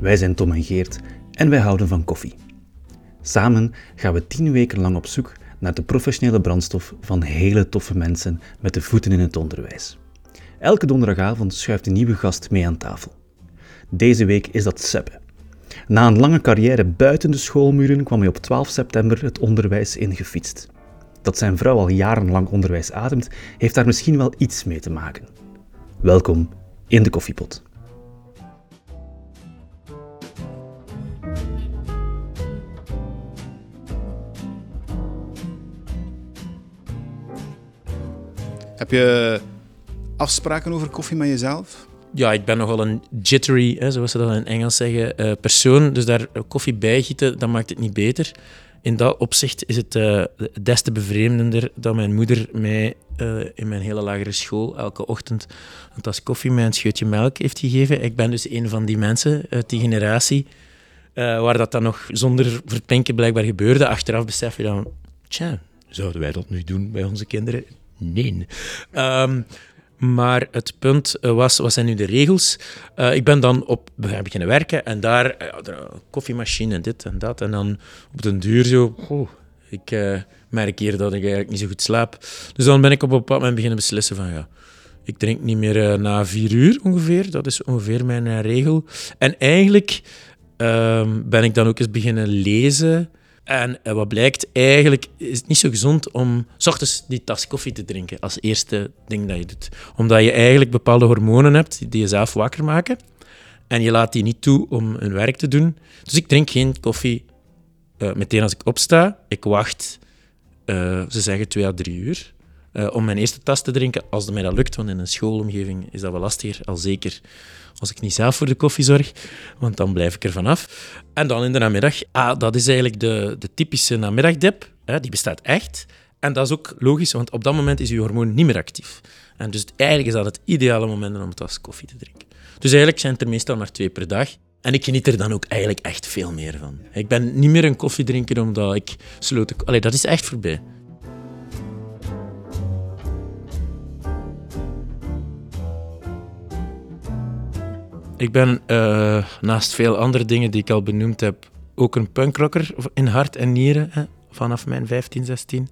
Wij zijn Tom en Geert en wij houden van koffie. Samen gaan we tien weken lang op zoek naar de professionele brandstof van hele toffe mensen met de voeten in het onderwijs. Elke donderdagavond schuift een nieuwe gast mee aan tafel. Deze week is dat Sebbe. Na een lange carrière buiten de schoolmuren kwam hij op 12 september het onderwijs ingefietst. Dat zijn vrouw al jarenlang onderwijs ademt, heeft daar misschien wel iets mee te maken. Welkom in de koffiepot. Heb je afspraken over koffie met jezelf? Ja, ik ben nogal een jittery, hè, zoals ze dat in Engels zeggen, uh, persoon. Dus daar koffie bijgieten, dat maakt het niet beter. In dat opzicht is het uh, des te bevreemdender dat mijn moeder mij uh, in mijn hele lagere school elke ochtend een tas koffie met een scheutje melk heeft gegeven. Ik ben dus een van die mensen uit die generatie waar dat dan nog zonder verpinken blijkbaar gebeurde. Achteraf besef je dan, tja, zouden wij dat nu doen bij onze kinderen? Nee. Um, maar het punt eh, was, wat zijn nu de regels? Uh, ik ben dan op beginnen werken en daar, uh, koffiemachine en dit en dat. En dan op den duur zo, ik merk hier dat ik eigenlijk niet zo goed slaap. Dus dan ben ik op een bepaald moment beginnen beslissen van, ja, ik drink niet meer na vier uur ongeveer. Dat is ongeveer mijn regel. En eigenlijk ehm, ben ik dan ook eens beginnen lezen en eh, wat blijkt, eigenlijk is het niet zo gezond om s ochtends die tas koffie te drinken als eerste ding dat je doet. Omdat je eigenlijk bepaalde hormonen hebt die je zelf wakker maken. En je laat die niet toe om hun werk te doen. Dus ik drink geen koffie uh, meteen als ik opsta. Ik wacht, uh, ze zeggen twee à drie uur, om mijn eerste tas te drinken. Als mij dat lukt, want in een schoolomgeving is dat wel lastiger, al zeker als ik niet zelf voor de koffie zorg, want dan blijf ik er vanaf. En dan in de namiddag, ah, dat is eigenlijk de, de typische namiddagdip, hè, die bestaat echt. En dat is ook logisch, want op dat moment is je hormoon niet meer actief. En dus eigenlijk is dat het ideale moment om een tas koffie te drinken. Dus eigenlijk zijn het er meestal maar twee per dag. En ik geniet er dan ook eigenlijk echt veel meer van. Ik ben niet meer een koffiedrinker omdat ik sloot... Allee, dat is echt voorbij. Ik ben uh, naast veel andere dingen die ik al benoemd heb, ook een punkrocker in hart en nieren, hè, vanaf mijn 15, 16.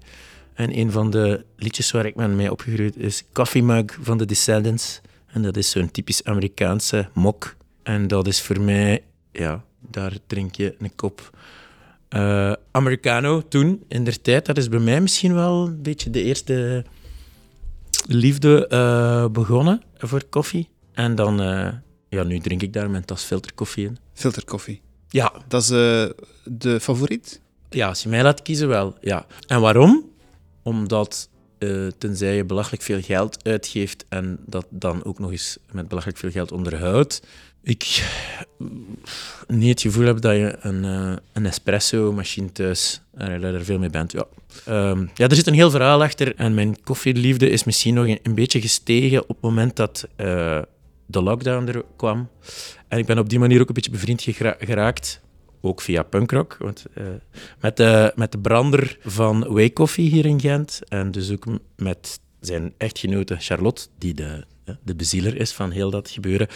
En een van de liedjes waar ik me mee opgegroeid is Coffee Mug van de Descendants. En dat is zo'n typisch Amerikaanse mok. En dat is voor mij, ja, daar drink je een kop uh, Americano toen, in der tijd. Dat is bij mij misschien wel een beetje de eerste liefde uh, begonnen voor koffie. En dan ja, nu drink ik daar mijn tas filterkoffie in. Filterkoffie? Ja. Dat is uh, de favoriet? Ja, als je mij laat kiezen wel, ja. En waarom? Omdat uh, tenzij je belachelijk veel geld uitgeeft en dat dan ook nog eens met belachelijk veel geld onderhoudt, ik niet het gevoel heb dat je een, uh, een espresso-machine thuis, uh, er veel mee bent. Ja. Um, ja, er zit een heel verhaal achter en mijn koffieliefde is misschien nog een, een beetje gestegen op het moment dat uh, de lockdown er kwam. En ik ben op die manier ook een beetje bevriend geraakt. Ook via punkrock. Want, uh, met, de, met de brander van Way Coffee hier in Gent. En dus ook met zijn echtgenote Charlotte, die de, de bezieler is van heel dat gebeuren.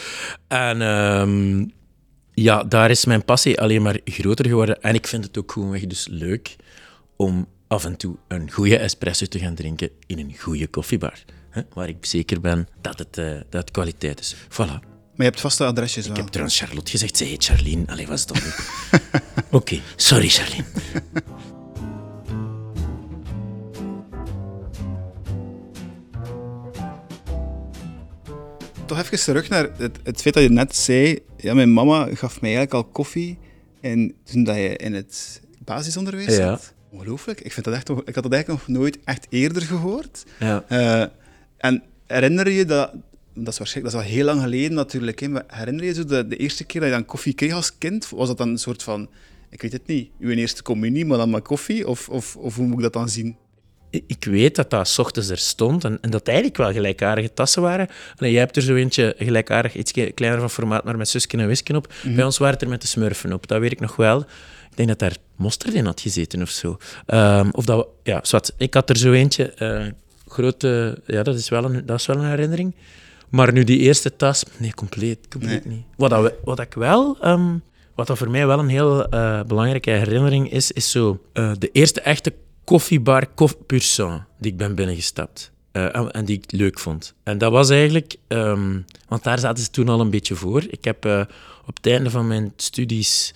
En um, ja, daar is mijn passie alleen maar groter geworden. En ik vind het ook gewoonweg dus leuk om af en toe een goede espresso te gaan drinken in een goede koffiebar hè, waar ik zeker ben dat het, uh, dat het kwaliteit is. Voilà. Maar je hebt vaste adresjes Ik heb trouwens Charlotte gezegd. Ze heet Charlene. Allee, was het toch niet? Oké, okay. sorry Charlene. Toch even terug naar het, het, feit dat je net zei... Ja, mijn mama gaf mij eigenlijk al koffie en toen dat je in het basisonderwijs ja. zat. Ongelooflijk. Ik, vind dat echt, ik had dat eigenlijk nog nooit echt eerder gehoord. Ja. Uh, en herinner je dat, dat is waarschijnlijk dat is al heel lang geleden natuurlijk, hè, maar herinner je zo de, de eerste keer dat je dan koffie kreeg als kind? Was dat dan een soort van, ik weet het niet, uw eerste communie, maar dan maar koffie? Of, of, of hoe moet ik dat dan zien? Ik weet dat dat s ochtends er stond en, en dat eigenlijk wel gelijkaardige tassen waren. Jij hebt er zo eentje gelijkaardig, iets kleiner van formaat, maar met zusken en wisken op. Mhm. Bij ons waren het er met de smurfen op, dat weet ik nog wel. Ik denk dat daar mosterd in had gezeten of zo. Um, of dat, ja, zwart. Ik had er zo eentje, uh, grote... Ja, dat is wel een, dat is wel een herinnering. Maar nu die eerste tas, nee, compleet, compleet Nee. niet. Wat, dat wat ik wel, ehm, wat dat voor mij wel een heel eh, belangrijke herinnering is, is zo eh, de eerste echte koffiebar Koff Pur Sang die ik ben binnengestapt. Eh, en, en die ik leuk vond. En dat was eigenlijk, ehm, want daar zaten ze toen al een beetje voor. Ik heb op het einde van mijn studies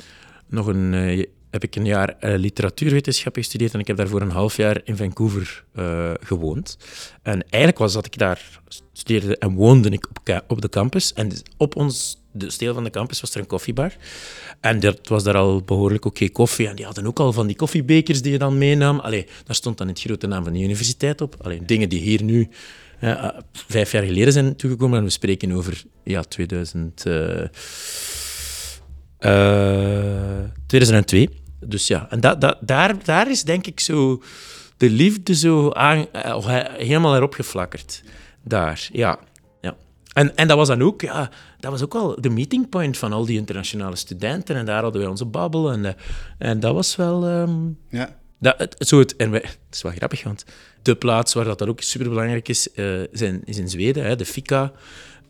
nog een, heb ik een jaar eh, literatuurwetenschap gestudeerd en ik heb daarvoor een half jaar in Vancouver eh, gewoond. En eigenlijk was dat ik daar studeerde en woonde ik op, op de campus. En dus op ons de steel van de campus was er een koffiebar. En dat was daar al behoorlijk oké koffie. En die hadden ook al van die koffiebekers die je dan meenam. Allee, daar stond dan de grote naam van de universiteit op. Alleen dingen die hier nu eh, vijf jaar geleden zijn toegekomen. En we spreken over ja, 2000, eh, eh, 2002. Dus ja, en dat, dat, daar, daar is denk ik zo de liefde zo aan, eh, hij- helemaal erop geflakkerd. Daar, ja. ja. En, en dat was dan ook, ja, dat was ook wel de meeting point van al die internationale studenten. En daar hadden wij onze babbel. En, eh, en dat was wel... ehm, Ja. dat, het, zo het, en wij, het is wel grappig, want de plaats waar dat, dat ook superbelangrijk is, eh, zijn, is in Zweden, hè, de Fika.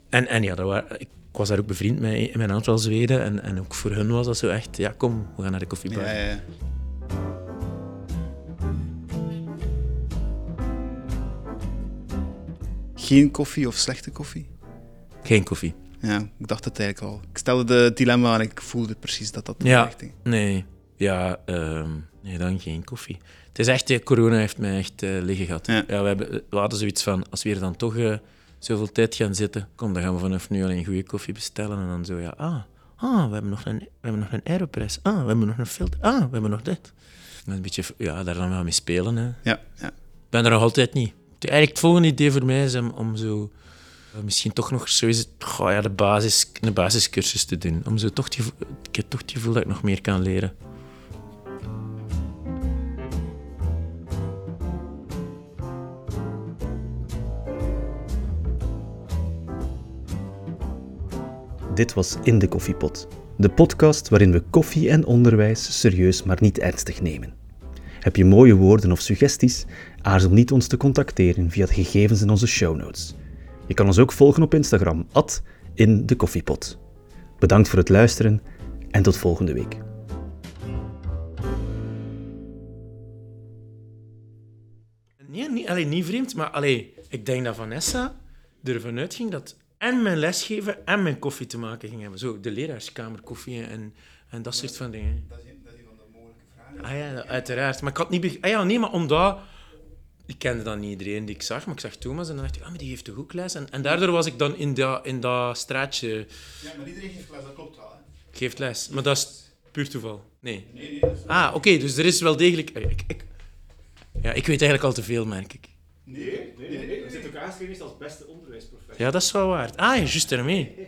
En, en ja, dat waren, ik was daar ook bevriend met, met een aantal Zweden. En, en ook voor hun was dat zo echt, ja, kom, we gaan naar de koffiebar. Ja, ja, ja. Geen koffie of slechte koffie? Geen koffie. Ja, ik dacht het eigenlijk al. Ik stelde de dilemma en ik voelde precies dat dat de Ja. richting. Nee, ja, ehm, nee, dan geen koffie. Het is echt, eh, corona heeft mij echt eh, liggen gehad. Ja. we, hebben, we hadden zoiets van, als we hier dan toch eh, zoveel tijd gaan zitten, kom, dan gaan we vanaf nu alleen goede koffie bestellen. En dan zo, ja, ah, ah we, hebben nog een, we hebben nog een Aeropress. Ah, we hebben nog een filter. Ah, we hebben nog dit. En een beetje, ja, daar dan wel mee spelen. Hè. Ja, ja. Ik ben er nog altijd niet. Het- Eigenlijk het volgende idee voor mij is om, om zo... eh, Misschien toch nog zo is het, goh, ja, de, basis, de basiscursus te doen. Om zo toch gevoel, ik heb toch het gevoel dat ik nog meer kan leren. Dit was In de Koffiepot, de podcast waarin we koffie en onderwijs serieus maar niet ernstig nemen. Heb je mooie woorden of suggesties? Aarzel niet ons te contacteren via de gegevens in onze show notes. Je kan ons ook volgen op Instagram, at in de koffiepot. Bedankt voor het luisteren en tot volgende week. Nee, niet, allee, niet vreemd, maar allee, ik denk dat Vanessa ervan uitging dat en mijn lesgeven en mijn koffie te maken ging hebben. Zo, de leraarskamer koffie en, en dat soort van dingen. Dat is, dat is een van de mogelijke vragen. Ah ja, uiteraard. Maar ik had niet... beg- Ah ja, nee, maar omdat... Ik kende dan niet iedereen die ik zag, maar ik zag Thomas en dan dacht ik, ah, maar die heeft toch ook les? En, en daardoor was ik dan in dat, in dat straatje... Ja, maar iedereen geeft les, dat klopt wel. Hè? Geeft les. Maar dat is puur toeval. Nee. Ah, oké, dus er is wel degelijk... Ik, ik, ja, ik weet eigenlijk al te veel, merk ik. Nee, nee, nee. We zitten ook aangeschreven als beste. Ja, dat is wel waar. Ah, juist daarmee.